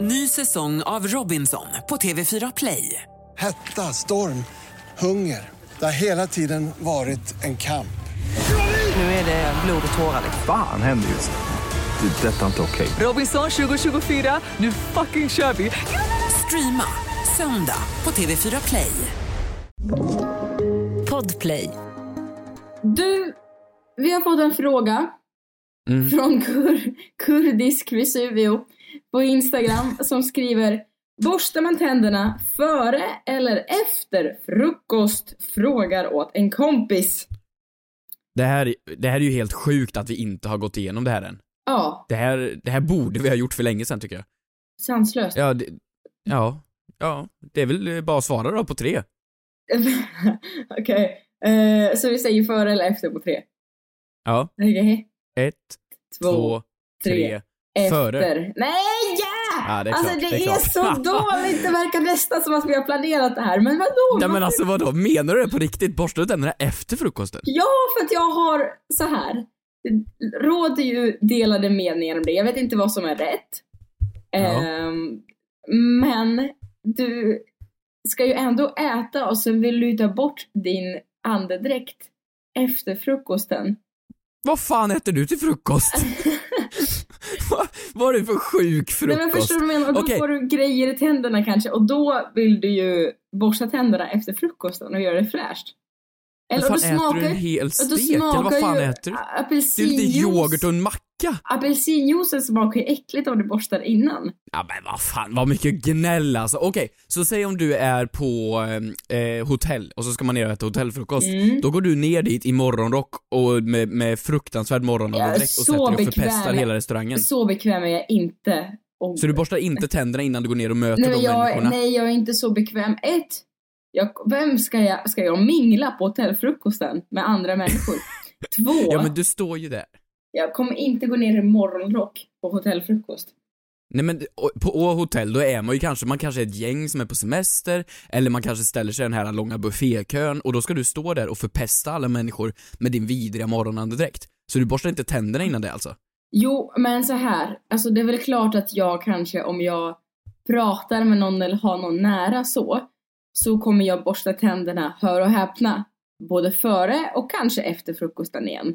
Ny säsong av Robinson på TV4 Play. Hetta, storm, hunger. Det har hela tiden varit en kamp. Nu är det blod och tårar. Fan händer just nu. Det. är Detta är inte okej. Robinson 2024, nu fucking kör vi! Streama söndag på TV4 Play. Podplay. Du, vi har fått en fråga Mm. från kur, kurdisk Vesuvio på Instagram som skriver Borstar man tänderna före eller efter frukost? Frågar åt en kompis. Det här, det här är ju helt sjukt att vi inte har gått igenom det här än. Ja, Det här, det här borde vi ha gjort för länge sedan tycker jag. sanslöst. Ja, det, ja, ja, det är väl bara att svara då på tre. Okej, eh, så vi säger före eller efter på tre? Ja, Okej, ett, två, två, tre, efter. före. Nej! Ja, det alltså klart, det, är är, så dåligt, det verkar nästan som att vi har planerat det här, men vadå? Ja men alltså vadå, menar du det på riktigt? Borstar du tänderna efter frukosten? Ja, för att jag har så här. Det råder ju delade meningar om det. Jag vet inte vad som är rätt. Ja. Ehm, men du ska ju ändå äta och sen vill du ta bort din andedräkt efter frukosten. Vad fan äter du till frukost? vad, är det för sjuk Nej, men frukost? förstår du menar? Då Okej. får du grejer i tänderna kanske och då vill du ju borsta tänderna efter frukosten och göra det fräscht. Vad fan äter du en hel stek? Eller vad smakar fan ju äter du? Det är apelsinjuice. lite yoghurt och en macka. Apelsinjuicen smakar ju äckligt om du borstar innan. Ja men vad fan, vad mycket gnäll alltså. Okej, så säg om du är på eh, hotell och så ska man ner och äta hotellfrukost. Mm. Då går du ner dit i morgonrock och med, med fruktansvärd morgonandedräkt och sätter dig och bekväm. förpestar hela restaurangen. Så bekväm är jag inte. Och... Så du borstar inte tänderna innan du går ner och möter nej, de jag, människorna? nej, jag är inte så bekväm. Ett, jag, vem ska jag, ska jag mingla på hotellfrukosten med andra människor? Två, Ja men du står ju där. jag kommer inte gå ner i morgonrock på hotellfrukost. Nej men på hotell, då är man ju kanske, man kanske är ett gäng som är på semester, eller man kanske ställer sig i den här långa buffékön och då ska du stå där och förpesta alla människor med din vidriga morgonandedräkt. Så du borstar inte tänderna innan det alltså? Jo, men så här. Alltså det är väl klart att jag kanske om jag pratar med någon eller har någon nära så, så kommer jag borsta tänderna, hör och häpna, både före och kanske efter frukosten igen.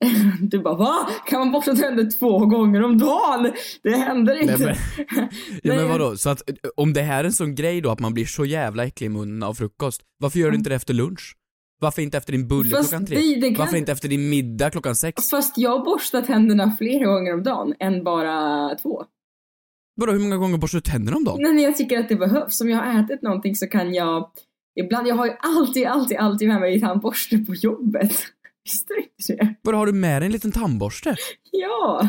Du bara va? Kan man borsta tänder två gånger om dagen? Det händer inte. Nej, men, ja men vadå, så att eh, om det här är en sån grej då att man blir så jävla äcklig i munnen av frukost, varför gör du inte det efter lunch? Varför inte efter din bulle Fast klockan tre? det- det kan- Varför inte efter din middag klockan sex? Fast jag borstar tänderna flera gånger om dagen än bara två. Vadå, hur många gånger borstar du tänderna om dagen? Nej, men jag tycker att det behövs. Om jag har ätit någonting så kan jag... Ibland, jag har ju alltid, alltid, alltid med mig tandborste på jobbet. Visste du inte det? Vadå, har du med dig en liten tandborste? Ja.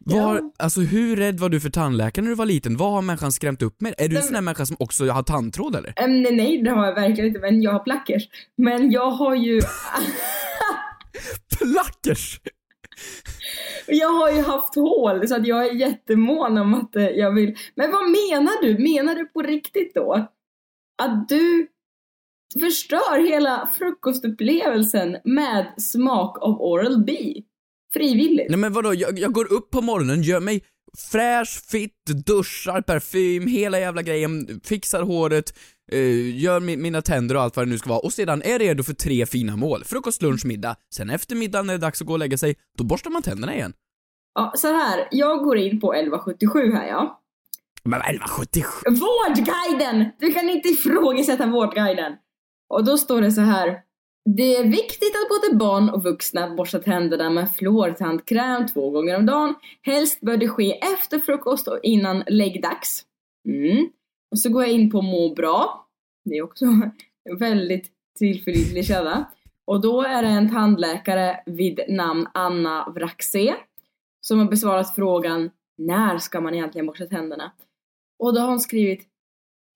Var, Ja. Alltså hur rädd var du för tandläkaren när du var liten? Vad har människan skrämt upp med? Är du en sån där människa som också har tandtråd eller? Äm, nej, nej, det har jag verkligen inte. Men jag har plackers. Men jag har ju... Plackers! Jag har ju haft hål så att jag är jättemån om att eh, jag vill... Men vad menar du? Menar du på riktigt då? Att du förstör hela frukostupplevelsen med smak av Oral B? Frivilligt? Nej men vadå, jag, jag går upp på morgonen, gör mig fräsch, fit, duschar, parfym, hela jävla grejen, fixar håret, eh, gör mi, mina tänder och allt vad det nu ska vara och sedan är redo för tre fina mål. Frukost, lunch, middag. Sen efter middagen när det är dags att gå och lägga sig, då borstar man tänderna igen. Ja, så här. Jag går in på 1177 här ja. Men 1177! Vårdguiden! Du kan inte ifrågasätta Vårdguiden. Och då står det så här. Det är viktigt att både barn och vuxna borstar tänderna med fluortandkräm två gånger om dagen. Helst bör det ske efter frukost och innan läggdags. Mm. Och så går jag in på må bra. Det är också en väldigt tillförlitlig källa. Och då är det en tandläkare vid namn Anna Vraxé som har besvarat frågan när ska man egentligen borsta tänderna? Och då har hon skrivit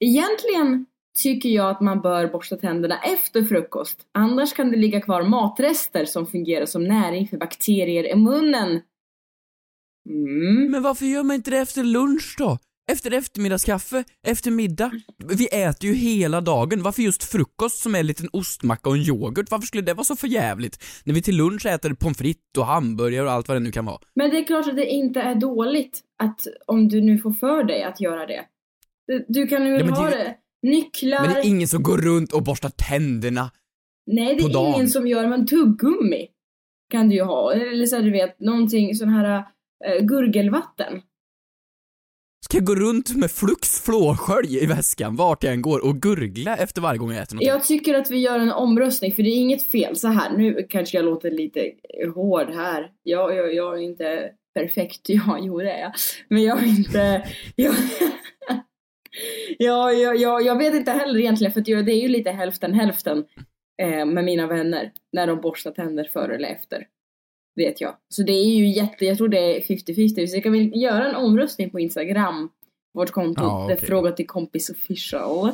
Egentligen tycker jag att man bör borsta tänderna efter frukost. Annars kan det ligga kvar matrester som fungerar som näring för bakterier i munnen. Mm. Men varför gör man inte det efter lunch då? Efter eftermiddagskaffe, efter middag. Vi äter ju hela dagen. Varför just frukost som är en liten ostmacka och en yoghurt? Varför skulle det vara så förjävligt? När vi till lunch äter pommes frites och hamburgare och allt vad det nu kan vara. Men det är klart att det inte är dåligt att om du nu får för dig att göra det. Du, du kan ju Ja, ha det- det. Nycklar. Men det är ingen som går runt och borstar tänderna. Nej, det är dagen. ingen som gör, men tuggummi kan du ju ha. Eller så här, du vet, någonting sån här äh, gurgelvatten. Ska jag gå runt med Flux flårskölj i väskan vart jag än går och gurgla efter varje gång jag äter någonting? Jag tycker att vi gör en omröstning, för det är inget fel. Så här, nu kanske jag låter lite hård här. Jag, jag, jag är inte perfekt. Ja, jo det är jag. Men jag är inte... Jag, ja, jag, jag, jag vet inte heller egentligen, för det är ju lite hälften hälften eh, med mina vänner. När de borstar tänder före eller efter. Vet jag. Så det är ju jätte... Jag tror det är 50-50. Så jag kan väl göra en omröstning på Instagram. Vårt konto. Ja, okej. fråga till kompis official.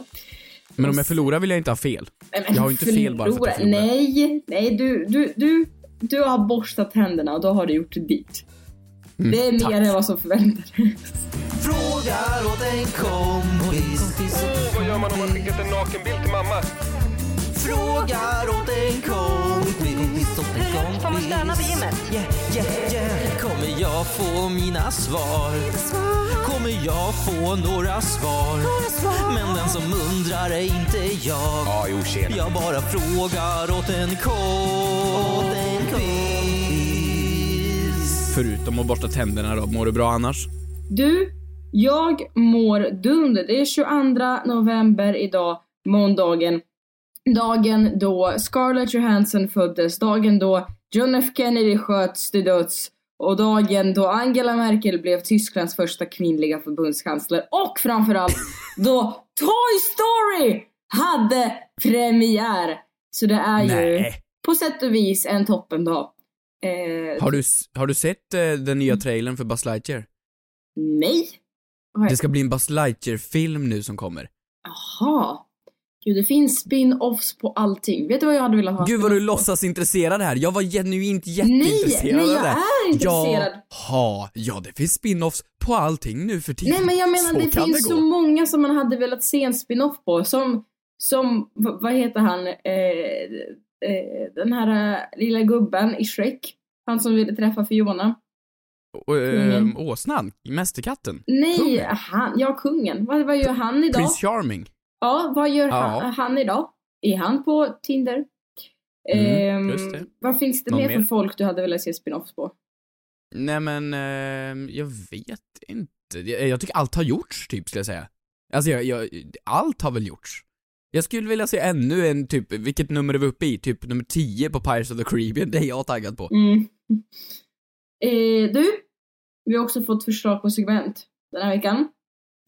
Men om jag förlorar vill jag inte ha fel. Men Jag har ju inte fel bara för att jag förlora- förlorar. Nej, nej du, du, du, du har borstat tänderna och då har du gjort ditt. Mm, det är tack. mer än vad som förväntades. Frågar åt en kompis. Vad gör man om man skickat en nakenbild till mamma? Frågar åt en kompis. Åt en kompis. Får man stöna på gymmet? Yeah, yeah, yeah. Kommer jag få mina svar? Kommer jag få några svar? Men den som undrar är inte jag. Ja, jo, tjena. Jag bara frågar åt en kompis. Förutom att borsta tänderna då, mår du bra annars? Du, jag mår dunder. Det är 22 november idag, måndagen. Dagen då Scarlett Johansson föddes, dagen då John F Kennedy sköts till döds och dagen då Angela Merkel blev Tysklands första kvinnliga förbundskansler och framförallt då Toy Story hade premiär. Så det är ju Nej. på sätt och vis en toppendag. Eh, Har du, har du sett eh, den nya trailern för Buzz Lightyear? Nej. Jag- Det ska bli en Buzz Lightyear-film nu som kommer. Jaha. Gud, det finns spin-offs på allting. Vet du vad jag hade velat ha? Gud vad du låtsas intresserad här. Jag var genuint Nej, jätteintresserad nej av jag det. är intresserad. Jaha, ja det finns spin-offs på allting nu för tiden. Nej men jag menar så det finns det så många som man hade velat se en spin-off på. Som, som vad heter han, eh, eh, den här eh, lilla gubben i Shrek. Han som ville träffa Fiona. Eh, Kungen. åsnan, mästerkatten. Nej, Kungen. han, ja kungen. Vad, vad gör han idag? Prince Charming. Ja, vad gör Ja. han, han idag? Är han på Tinder? Mm, Ehm. Vad finns det mer mer? för folk du hade velat se spin-offs på? Nej men, eh, jag vet inte. Jag, jag tycker allt har gjorts, typ, skulle jag säga. Alltså, jag, jag, allt har väl gjorts. Jag skulle vilja se ännu en, typ, vilket nummer är vi uppe i? Typ nummer 10 på Pirates of the Caribbean, det är jag taggad på. Mm. Eh, du, vi har också fått förslag på segment den här veckan.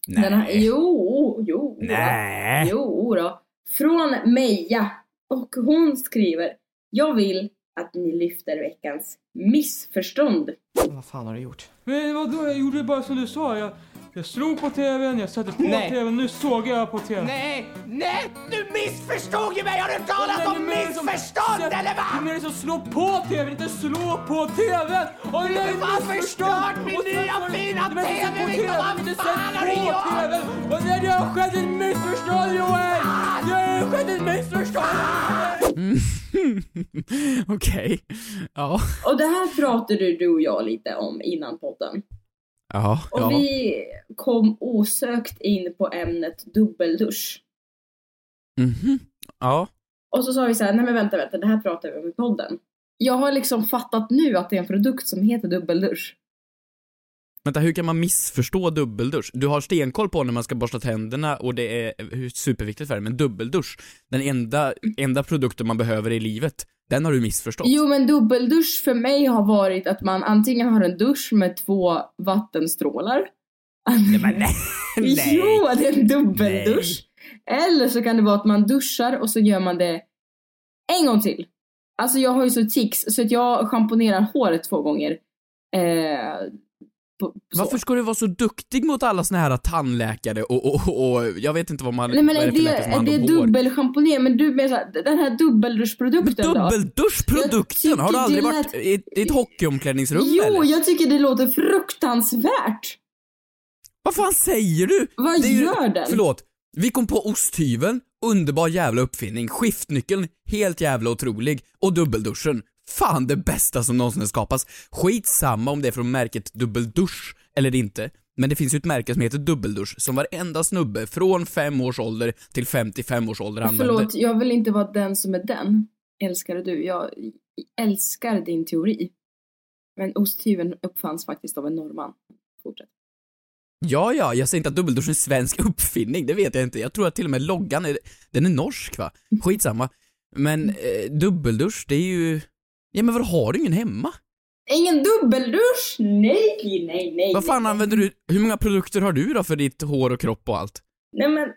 Den här, jo, jo. då. Nej. Jo då. Från Meja. Och hon skriver. Jag vill att ni lyfter veckans missförstånd. Vad fan har du gjort? Men vadå, jag gjorde bara som du sa. Jag, jag slog på tvn, jag satte på Nej. tvn, nu såg jag på tvn. Nej, nej, du missförstod ju mig! Har du talat om missförstånd eller va? Vem är det som slår på tvn, inte slå på tvn? Och Du har förstört min nya fina TV, Victor, vad fan har du gjort? Och det har skett ett missförstånd Joel! Det har skett ett missförstånd! Okej. Ja. Och det här pratade du och jag lite om innan podden. Ja, Och ja. vi kom osökt in på ämnet dubbeldusch. Mhm. Ja. Och så sa vi så här, nej men vänta, vänta, det här pratar vi om i podden. Jag har liksom fattat nu att det är en produkt som heter dubbeldusch. Vänta, hur kan man missförstå dubbeldusch? Du har stenkoll på när man ska borsta tänderna och det är superviktigt för dig, men dubbeldusch, den enda, enda produkten man behöver i livet, den har du missförstått. Jo men dubbeldusch för mig har varit att man antingen har en dusch med två vattenstrålar. Nej, men nej. nej. Jo, det är en dubbeldusch. Eller så kan det vara att man duschar och så gör man det en gång till. Alltså jag har ju så tics så att jag schamponerar håret två gånger. Eh, på. Varför ska du vara så duktig mot alla såna här tandläkare och, och, och, och jag vet inte vad man, Nej men är det det, är det dubbelschamponering? Men du menar såhär, den här dubbelduschprodukten då? dubbelduschprodukten, har du aldrig det varit lät- i i ett hockeyomklädningsrum Jo, eller? jag tycker det låter fruktansvärt. Vad fan säger du? Vad Det är ju- gör den? Förlåt. Vi kom på osthyveln, underbar jävla uppfinning, skiftnyckeln, helt jävla otrolig, och dubbelduschen. Fan det bästa som någonsin har skapats. Skitsamma om det är från märket dubbeldusch eller inte. Men det finns ju ett märke som heter dubbeldusch som varenda snubbe från 5 års ålder till 55 års ålder använder. Förlåt, jag vill inte vara den som är den. älskade du? Jag älskar din teori. Men osthyveln uppfanns faktiskt av en norrman. Fortsätt. Ja, ja, jag säger inte att dubbeldusch är en svensk uppfinning, det vet jag inte. Jag tror att till och med loggan är, den är norsk va? Skitsamma. Men eh, dubbeldusch, det är ju... Ja men vad har du ingen hemma? Ingen dubbeldusch! Nej, nej, nej. Vad fan nej. använder du? Hur många produkter har du då för ditt hår och kropp och allt? Nej men,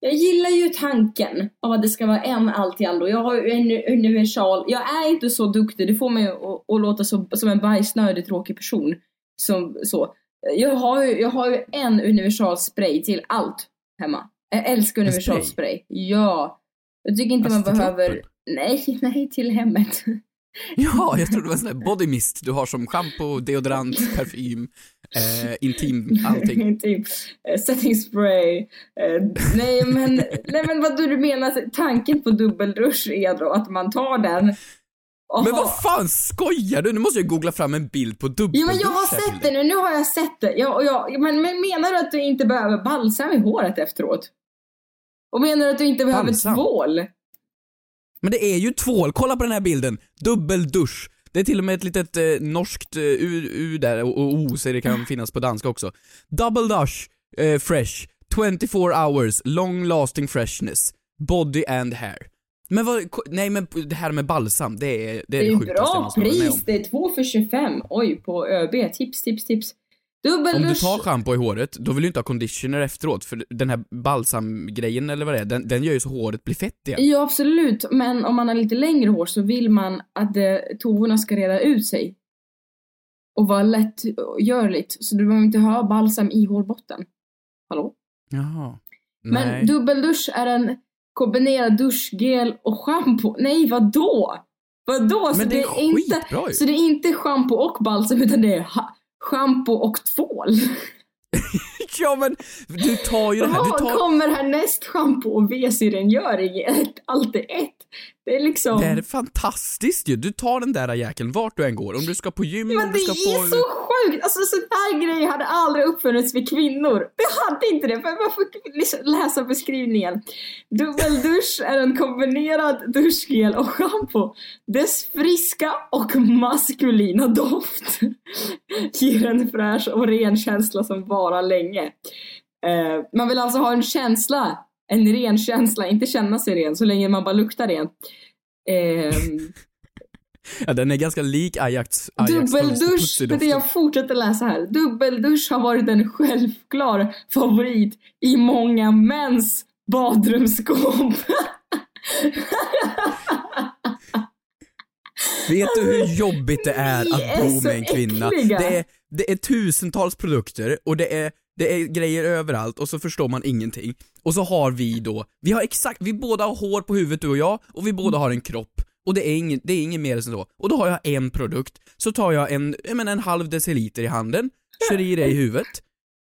jag gillar ju tanken av att det ska vara en allt i allo. Jag har ju en universal. Jag är inte så duktig, det får mig att, att låta så, som en bajsnödig tråkig person. Som så. Jag har ju, jag har ju en universal spray till allt hemma. Jag älskar En universal spray? spray. Ja. Jag tycker inte Alltså, man behöver... kroppen? Nej, nej, till hemmet. Ja, jag trodde det var en sån där body mist du har som shampoo, deodorant, parfym, eh, intim, allting. typ eh, setting spray. Eh, nej men, nej men vad du menar, tanken på dubbeldusch är då att man tar den Men vad fan skojar du? Nu måste jag googla fram en bild på Ja dubbeldusch men jag har sett det nu, nu har jag sett det. Jag, jag, men, men menar du att du inte behöver balsam i håret efteråt? Och menar du att du inte behöver Balsam? tvål? Men det är ju tvål, kolla på den här bilden. Dubbeldusch. Det är till och med ett litet eh, norskt eh, U, U där och, O så det kan finnas på danska också. Double Dush eh, Fresh, 24 hours, long lasting freshness, body and hair. Men vad, nej men det här med balsam, det är det, är Det det, är ju sjukaste bra pris, det är 2 för 25. Oj, på ÖB. Tips, tips, tips. Om du tar schampo i håret, då vill du inte ha conditioner efteråt för den här balsamgrejen eller vad det är, den, den gör ju så håret blir fett igen. Ja, absolut. Men om man har lite längre hår så vill man att eh, tovorna ska reda ut sig. Och vara lättgörligt. Så du behöver inte ha balsam i hårbotten. Hallå? Jaha. Men Nej. dubbeldusch är en kombinerad duschgel och schampo. Nej, vadå? Vadå? Så Men det är inte, skitbra ju. Så det är inte schampo och balsam utan det är ha- schampo och tvål. Ja men, du tar ju det här, Vad tar... kommer härnäst? Schampo och WC-rengöring? Allt är ett. Det är liksom... Det är fantastiskt ju, du tar den där jäkeln vart du än går, om du ska på gym, Men om det du ska är på... så sjukt! Alltså sån här grej hade aldrig uppfunnits för kvinnor. Det hade inte det, för jag får liksom läsa beskrivningen. Dubbeldusch är en kombinerad duschgel och schampo. Dess friska och maskulina doft ger en fräsch och ren känsla som varar länge. Eh, man vill alltså ha en känsla, en ren känsla, inte känna sig ren så länge man bara luktar ren. Ehm, Ja, den är ganska lik Ajax, Ajax Dubbeldusch, det jag fortsätter läsa här. Dubbeldusch har varit en självklar favorit i många mäns badrumsskåp. Vet du hur jobbigt det är att bo med en kvinna? Det är, det är tusentals produkter och det är, det är grejer överallt och så förstår man ingenting. Och så har vi då, vi har exakt, vi båda har hår på huvudet du och jag och vi båda har en kropp. Och det är inget, det är inget mer än så. Och då har jag en produkt, så tar jag en, jag menar en halv deciliter i handen, kör i det i huvudet,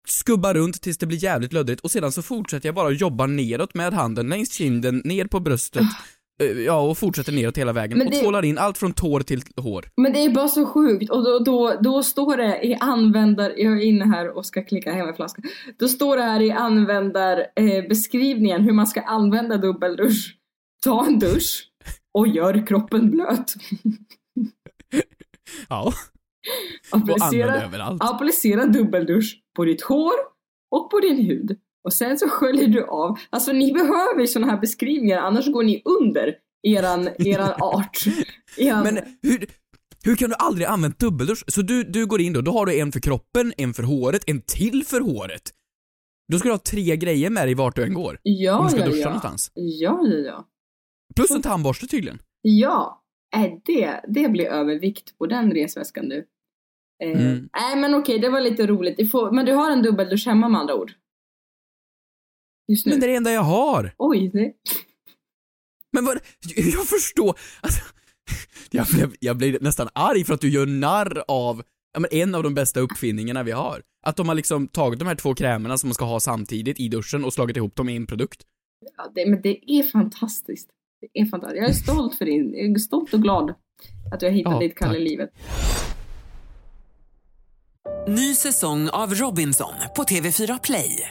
skubbar runt tills det blir jävligt löddigt och sedan så fortsätter jag bara jobba neråt med handen längs kinden, ner på bröstet, ja och fortsätter neråt hela vägen Men och det- tvålar in allt från tår till hår. Men det är bara så sjukt och då, då, då står det i användar... Jag är inne här och ska klicka hem en flaska. Då står det här i användarbeskrivningen eh, hur man ska använda dubbeldusch. Ta en dusch och gör kroppen blöt. Ja. Och använd Applicera, överallt. applicera dubbeldusch på ditt hår och på din hud. Och sen så sköljer du av. Alltså ni behöver sådana här beskrivningar annars går ni under eran, eran art. Eran, Men hur, hur kan du aldrig använt dubbeldusch? Så du, du går in då, då har du en för kroppen, en för håret, en till för håret. Då ska du ha tre grejer med dig vart du än går. ja, om du ska ja, duscha ja. någonstans. Ja, ja, ja. Plus en tandborste tydligen. Ja, äh, det, det blir övervikt på den resväskan du. Eh, Mm. Nej men okej, det var lite roligt. Du får, men du har en dubbeldusch hemma med andra ord? Just nu? Men det är det enda jag har. Oj, det... Men vad, jag förstår, alltså, jag blev, jag blev nästan arg för att du gör narr av ja, men en av de bästa uppfinningarna vi har. Att de har liksom tagit de här två krämerna som man ska ha samtidigt i duschen och slagit ihop dem i en produkt. Ja, det, men det är fantastiskt. Det är fantastiskt. Jag är stolt för din, jag är stolt och glad att du har hittat Ja, ditt kall i livet. Ny säsong av Robinson på TV4 Play.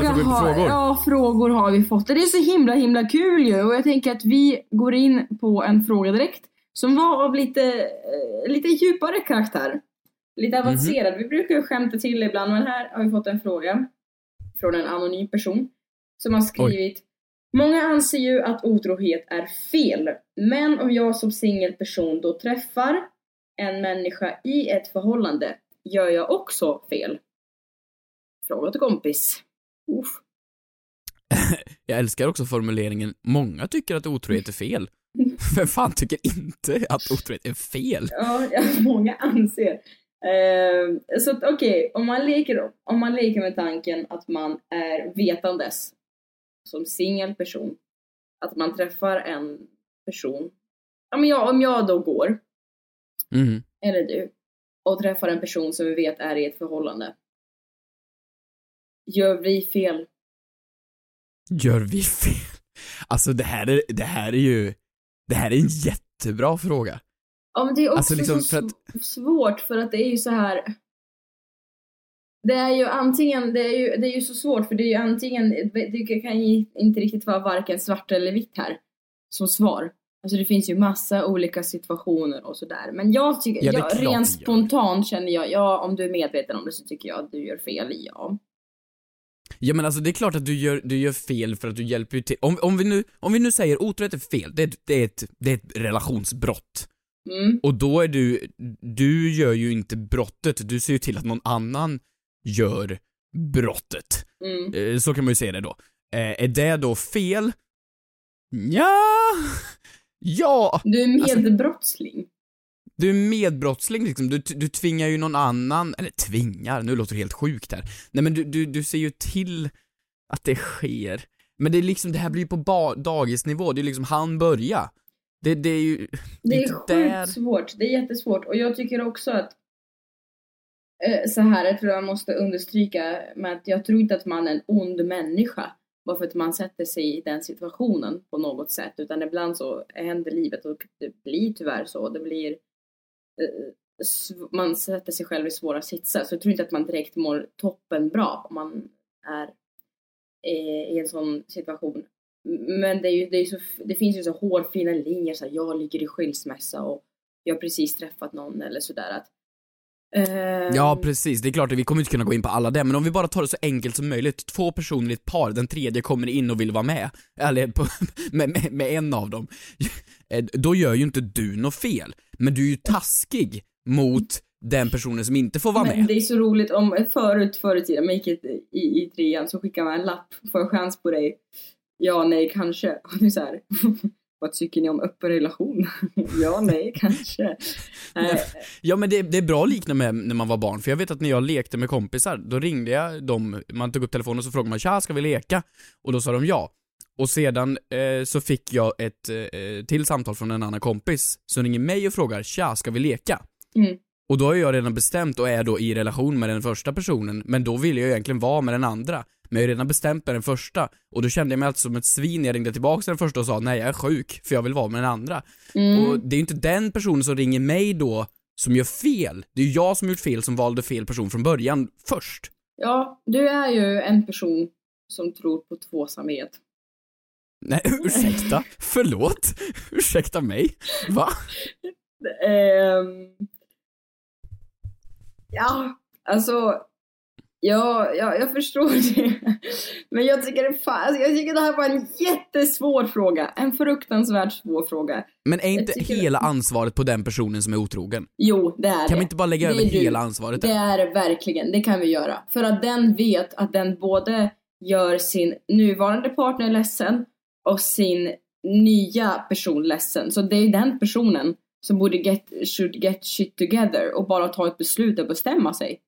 På har, frågor? Ja, frågor har vi fått. Det är så himla himla kul ju och jag tänker att vi går in på en fråga direkt som var av lite, eh, lite djupare karaktär. Lite avancerad. Vi brukar ju skämta till ibland men här har vi fått en fråga från en anonym person som har skrivit Många anser ju att otrohet är fel, men om jag som singelperson då träffar en människa i ett förhållande, gör jag också fel? Fråga till kompis. Uff. Jag älskar också formuleringen, många tycker att otrohet är fel. Vem fan tycker inte att otrohet är fel? Ja, ja, många anser. Eh, så okej, om, man leker, om man leker med tanken att man är vetandes som singel person, att man träffar en person, ja, men jag, om jag då går, Mhm. eller du, och träffar en person som vi vet är i ett förhållande. Gör vi fel? Gör vi fel? Alltså det här är, det här är ju, det här är en jättebra fråga. Ja men det är också Alltså, liksom, så för att- sv- svårt för att det är ju så här. Det är ju antingen, det är ju, det är ju så svårt för det är ju antingen, det kan ju inte riktigt vara varken svart eller vitt här som svar. Alltså det finns ju massa olika situationer och sådär. Men jag tycker, Ja, jag, rent spontant känner jag, ja om du är medveten om det så tycker jag att du gör fel, ja. Ja men alltså det är klart att du gör, du gör fel för att du hjälper ju till. Om, om, vi, nu, om vi nu säger otrohet är fel, det är, det, är ett, det är ett relationsbrott. Mm. Och då är du, du gör ju inte brottet, du ser ju till att någon annan gör brottet. Mm. Eh, Så kan man ju se det då. Eh, Är det då fel? Ja, ja. Du är Alltså- medbrottsling. Du är medbrottsling liksom, du, du tvingar ju någon annan, eller tvingar, nu låter det helt sjukt här. Nej men du, du, du ser ju till att det sker. Men det är liksom, det här blir ju på dagisnivå, det är liksom han börja. Det, det är ju... Det är sjukt där. svårt. Det är jättesvårt. Och jag tycker också att eh, så här, jag tror jag måste understryka med att jag tror inte att man är en ond människa bara för att man sätter sig i den situationen på något sätt. Utan ibland så händer livet och det blir tyvärr så. Det blir Eh, man sätter sig själv i svåra sitsar. Så jag tror inte att man direkt mår toppen bra om man är eh, i en sån situation. Men det, är ju, det, är så, det finns ju så hårfina linjer, så här, jag ligger i skilsmässa och jag har precis träffat någon eller sådär att ehm, Ja precis, det är klart att vi kommer inte kunna gå in på alla det, men om vi bara tar det så enkelt som möjligt. Två personer i ett par, den tredje kommer in och vill vara med. Eller på, med, med, med en av dem. Eh, Då gör ju inte du något fel. Men du är ju taskig mot den personen som inte får vara men med. det är så roligt om förut, förr i tiden, man gick i, i, i trean så skickade man en lapp, får jag chans på dig? Ja, nej, kanske. Och är så här, vad tycker ni om öppen relation? ja, nej, kanske. Nej, Ja men det, det är bra att likna med när man var barn, för jag vet att när jag lekte med kompisar, då ringde jag dem, man tog upp telefonen och så frågade man tja, ska vi leka? Och då sa de ja. Och sedan eh, så fick jag ett eh, till samtal från en annan kompis som ringer mig och frågar tja, ska vi leka? Mm. Och då har jag redan bestämt och är då i relation med den första personen, men då vill jag egentligen vara med den andra. Men jag har redan bestämt med den första, och då kände jag mig alltså som ett svin när jag ringde tillbaka till den första och sa nej jag är sjuk, för jag vill vara med den andra. Mm. Och det är ju inte den personen som ringer mig då som gör fel. Det är ju jag som gjort fel som valde fel person från början först. Ja, du är ju en person som tror på tvåsamhet. Nej, ursäkta? Förlåt? Ursäkta mig? Va? Ehm, ja, alltså. Ja, ja, jag förstår det. Men jag tycker, det alltså, jag tycker det här var en jättesvår fråga. En fruktansvärt svår fråga. Men är inte hela ansvaret på den personen som är otrogen? Jo, det är det. Kan vi inte bara lägga Det över du. hela ansvaret Det är det verkligen, det kan vi göra. För att den vet att den både gör sin nuvarande partner ledsen och sin nya person ledsen. Så det är den personen som borde get, should get shit together och bara ta ett beslut och bestämma sig.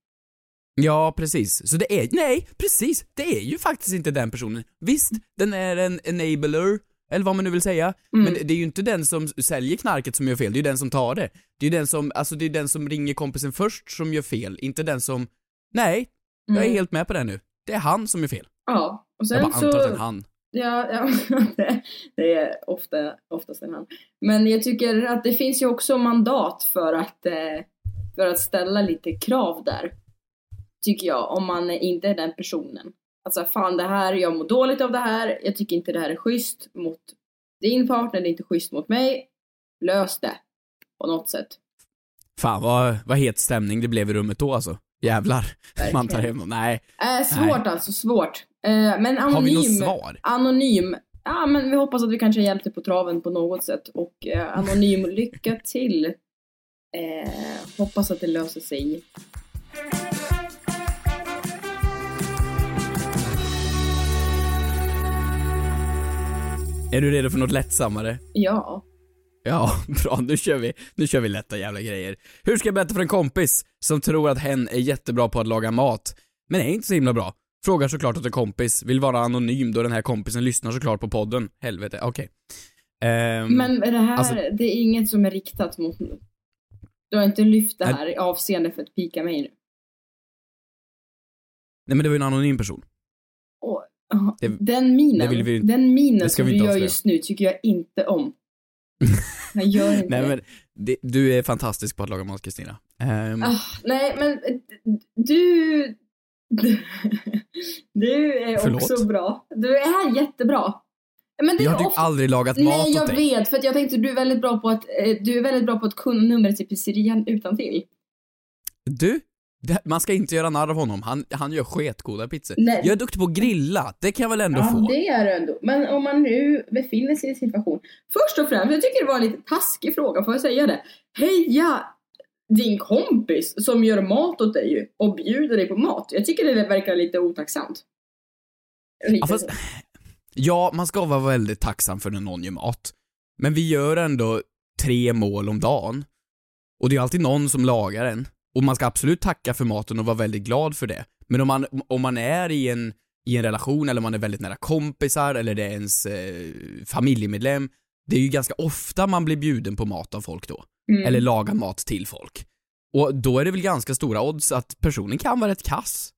Ja, precis. Så det är, nej, precis. Det är ju faktiskt inte den personen. Visst, den är en enabler, eller vad man nu vill säga. Mm. Men det är ju inte den som säljer knarket som gör fel, det är ju den som tar det. Det är ju den som, alltså det är den som ringer kompisen först som gör fel, inte den som, nej, jag är Mm. helt med på det nu. Det är han som gör fel. Ja, och Jag sen bara så... antar att det är han. Ja, ja det, det är ofta, oftast en han. Men jag tycker att det finns ju också mandat för att, eh, för att ställa lite krav där. Tycker jag, om man inte är den personen. Alltså fan det här, jag mår dåligt av det här, jag tycker inte det här är schysst mot din partner, det är inte schysst mot mig. Lös det. På något sätt. Fan vad, vad het stämning det blev i rummet då alltså. Jävlar. Man tar hem dem. Nej. Äh, svårt Nej. alltså, svårt. Eh, men anonym. Har vi något svar? Anonym. Ja, men vi hoppas att vi kanske hjälpte på traven på något sätt. Och eh, anonym, lycka till. Eh, hoppas att det löser sig. Är du redo för något lättsammare? Ja. Ja, bra. Nu kör vi, nu kör vi lätta jävla grejer. Hur ska jag berätta för en kompis som tror att hen är jättebra på att laga mat, men är inte så himla bra? Frågar såklart åt en kompis, vill vara anonym då den här kompisen lyssnar såklart på podden. Helvete, okej. Ehm, Men det här, alltså- det är inget som är riktat mot... Du har inte lyft det här i avseende för att pika mig nu. nej men det var ju en anonym person. Det- den minen, det vill vi- den minen som du gör avslöja. just nu tycker jag inte om. Jag gör inte Nej men, det, du är fantastisk på att laga mat Kristina. Ehm, Ah, nej, men du... Du är Förlåt? också bra. Du är jättebra. Men det jag har typ ofta... aldrig lagat mat Nej, åt jag dig. vet. För att jag tänkte du är väldigt bra på att, eh, du är väldigt bra på att kunna numret till pizzerian utan till. Du, det, man ska inte göra narr av honom. Han, han gör sketgoda pizzor. Nej. Jag är duktig på att grilla, det kan jag väl ändå få? det är du ändå. Men om man nu befinner sig i en situation. Först och främst, jag tycker det var en lite taskig fråga, får jag säga det? Heja din kompis som gör mat åt dig och bjuder dig på mat. Jag tycker det verkar lite otacksamt. Ja, fast, ja, man ska vara väldigt tacksam för när någon gör mat. Men vi gör ändå tre mål om dagen. Och det är alltid någon som lagar en. Och man ska absolut tacka för maten och vara väldigt glad för det. Men om man, om man är i en, i en relation eller man är väldigt nära kompisar eller det är ens eh, familjemedlem. Det är ju ganska ofta man blir bjuden på mat av folk då. Mm. Eller lagar mat till folk. Och då är det väl ganska stora odds att personen kan vara rätt kass.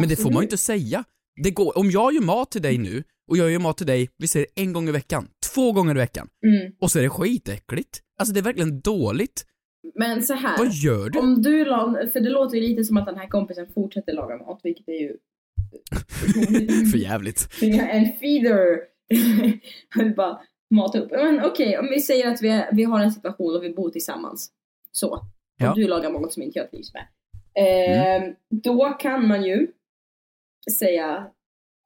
Men det får man ju inte säga. Det går, om jag gör mat till dig nu, och jag gör mat till dig, vi säger en gång i veckan, två gånger i veckan, Mm. och så är det skitäckligt. Alltså det är verkligen dåligt. Men så här. Vad gör du? Om du la, för det låter ju lite som att den här kompisen fortsätter laga mat, vilket är ju För jävligt. en feeder. Han bara mata upp. Men okej, om vi säger att vi, är, vi har en situation och vi bor tillsammans. Så. Och Ja. du lagar mat som inte jag trivs med. Eh, Då kan man ju säga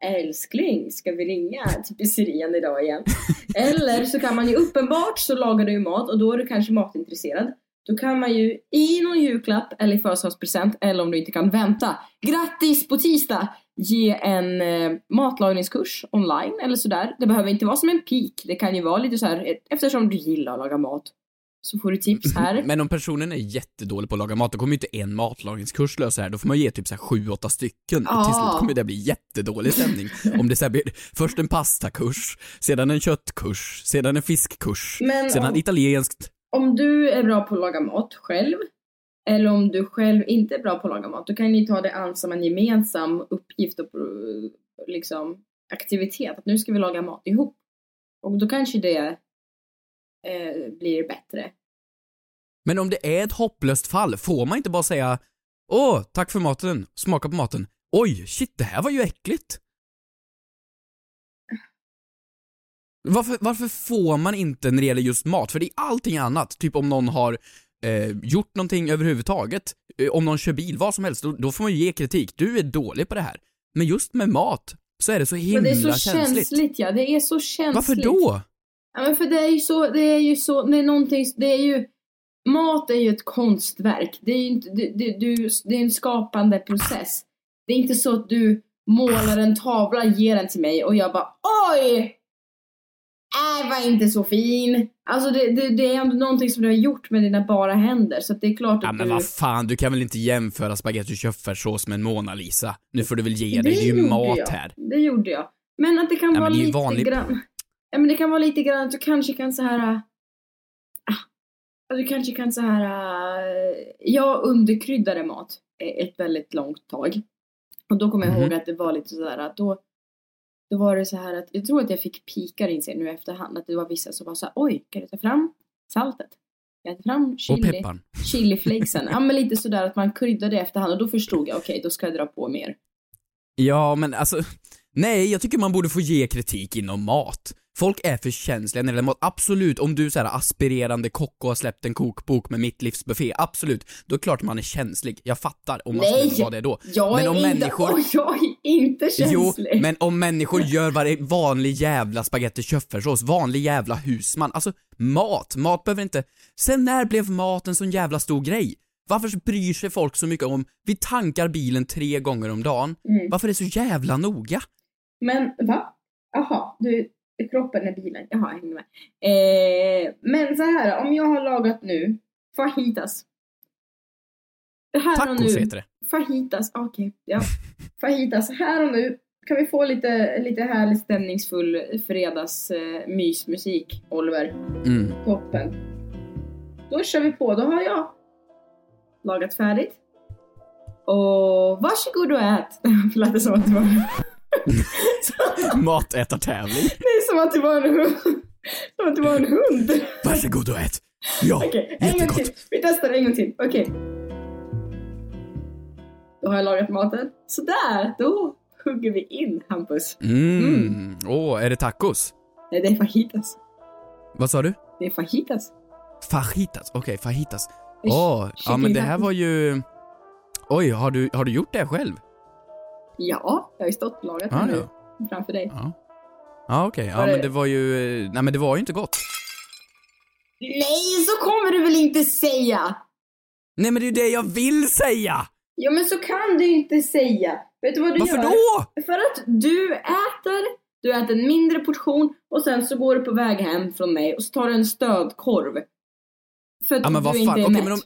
Älskling, ska vi ringa till pizzerian idag igen? Eller så kan man ju uppenbart så lagar du ju mat och då är du kanske matintresserad. Då kan man ju i någon julklapp eller i födelsedagspresent eller om du inte kan vänta. Grattis på tisdag! Ge en eh, matlagningskurs online eller sådär. Det behöver inte vara som en peak. Det kan ju vara lite så här eh, eftersom du gillar att laga mat. Så får du tips här. Men om personen är jättedålig på att laga mat, då kommer ju inte en matlagningskurs lösa det här. Då får man ge typ så här sju, åtta stycken. Ja. Till slut kommer det bli jättedålig stämning. om det så här blir först en pastakurs, sedan en köttkurs, sedan en fiskkurs, Men sedan om- italienskt. Om du är bra på att laga mat själv eller om du själv inte är bra på att laga mat, då kan ni ta det an som en gemensam uppgift och eh, liksom aktivitet. Att nu ska vi laga mat ihop. Och då kanske det eh, blir bättre. Men om det är ett hopplöst fall, får man inte bara säga Åh, tack för maten. Smaka på maten. Oj, shit, det här var ju äckligt. Varför, varför får man inte när det gäller just mat? För det är allting annat, typ om någon har eh, gjort någonting överhuvudtaget, eh, om någon kör bil, vad som helst, då, då får man ju ge kritik. Du är dålig på det här. Men just med mat så är det så himla det är så känsligt. känsligt. ja. Det är så känsligt. Varför då? Ja, men för det är ju så, det är ju så, det är någonting, det är ju, mat är ju ett konstverk. Det är ju inte, det, det, du, det är en skapande process. Det är inte så att du målar en tavla, ger den till mig och jag bara oj! Äh, var inte så fin. Alltså det, det, det är ändå någonting som du har gjort med dina bara händer så att det är klart att Ja men du... vad fan, du kan väl inte jämföra spagetti och köttfärssås med en Mona Lisa? Nu får du väl ge dig, det är ju mat jag. här. Det gjorde jag. Men att det kan Ja, vara men det lite vanlig- grann... Ja men det kan vara lite grann att du kanske kan så här... äh, du kanske kan så här... äh, Jag underkryddade mat ett väldigt långt tag. Och då kommer jag Mhm. ihåg att det var lite sådär att då... Då var det så här att jag tror att jag fick pikar in sig nu i efterhand. Att det var vissa som var så här, oj, kan du ta fram saltet? Jag ta fram chili? Och pepparn. Chiliflakesen. ja men lite sådär att man kryddade i efterhand och då förstod jag, okej då ska jag dra på mer. Ja, men alltså, nej, jag tycker man borde få ge kritik inom mat. Folk är för känsliga när det gäller mat. Absolut, om du är så här aspirerande kock och har släppt en kokbok med mitt livs buffé, absolut. Då är det klart man är känslig. Jag fattar om man Nej! skulle vara det då. Jag men om inte, människor... Åh, jag är inte Jo, känslig. men om människor gör varje vanlig jävla spagetti köttfärssås, vanlig jävla husman, alltså mat, mat behöver inte... Sen när blev mat en sån jävla stor grej? Varför bryr sig folk så mycket om, vi tankar bilen tre gånger om dagen, Mm. varför är det så jävla noga? Men va? Jaha, du, kroppen är bilen. Jaha, jag hänger med. Eh, men så här, om jag har lagat nu fajitas. Det här och Tacos nu. heter det. Fajitas, okej. ja. Fajitas, här och nu. Kan vi få lite, lite härlig stämningsfull fredags eh, Oliver? Mm. Toppen. Då kör vi på. Då har jag lagat färdigt. Och varsågod och ät. Det lät som att det var... Matätartävling. Är som att det var en hund. Som att det var en hund. Varsågod och ät. Ja, Okej, en gång jättegott. till. Vi testar en gång till. Okej. Då har jag lagat maten. Sådär, då hugger vi in Hampus. Mm. Åh, är det tacos? Nej, det är fajitas. Vad sa du? Det är fajitas. Fajitas, okej, fajitas. Åh, ja men det här var ju... Oj, har du, har du gjort det själv? Ja, jag har ju stått och lagat Ja, den nu. ja. Framför dig. Ja. Ja okej, ja Var det- men det var ju... Nej men det var ju inte gott. Nej, så kommer du väl inte säga! Nej men det är ju det jag vill säga! Ja, men så kan du inte säga. Vet du vad du Varför gör? då? För att du äter, du äter en mindre portion och sen så går du på väg hem från mig och så tar du en stödkorv. För att Ja men du vad inte fan, är okej mätt. men om...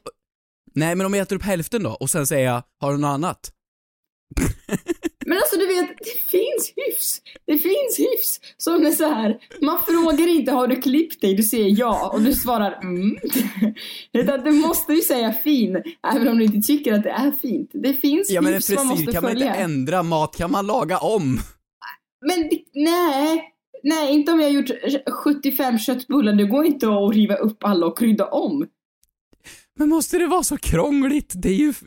Nej men om jag äter upp hälften då och sen säger jag, har du något annat? Men alltså du vet, det finns hyfs. Det finns hyfs som är så här. Man frågar inte har du klippt dig, du säger ja och du svarar mm. Utan du måste ju säga fin, även om du inte tycker att det är fint. Det finns Ja men en hyfs man frisyr måste kan man inte följa. ändra, mat kan man laga om. Men nej, nej inte om jag har gjort 75 köttbullar. Det går inte att riva upp alla och krydda om. Men måste det vara så krångligt? Det är ju...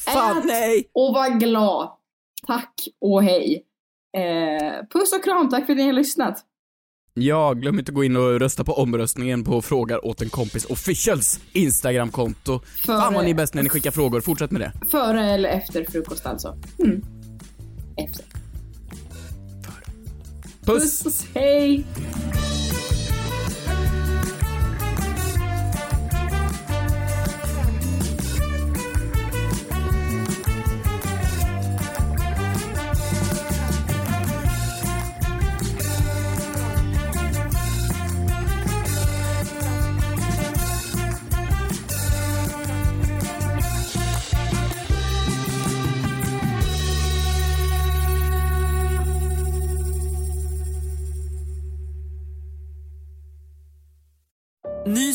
Fan Ät nej! och var glad. Tack och hej. Eh, puss och kram, tack för att ni har lyssnat. Ja, glöm inte att gå in och rösta på omröstningen på Frågar åt en kompis officials Instagramkonto. Fan vad ni är bäst när ni skickar frågor, fortsätt med det. Före eller efter frukost alltså. Mm. Efter. Puss! Puss, hej!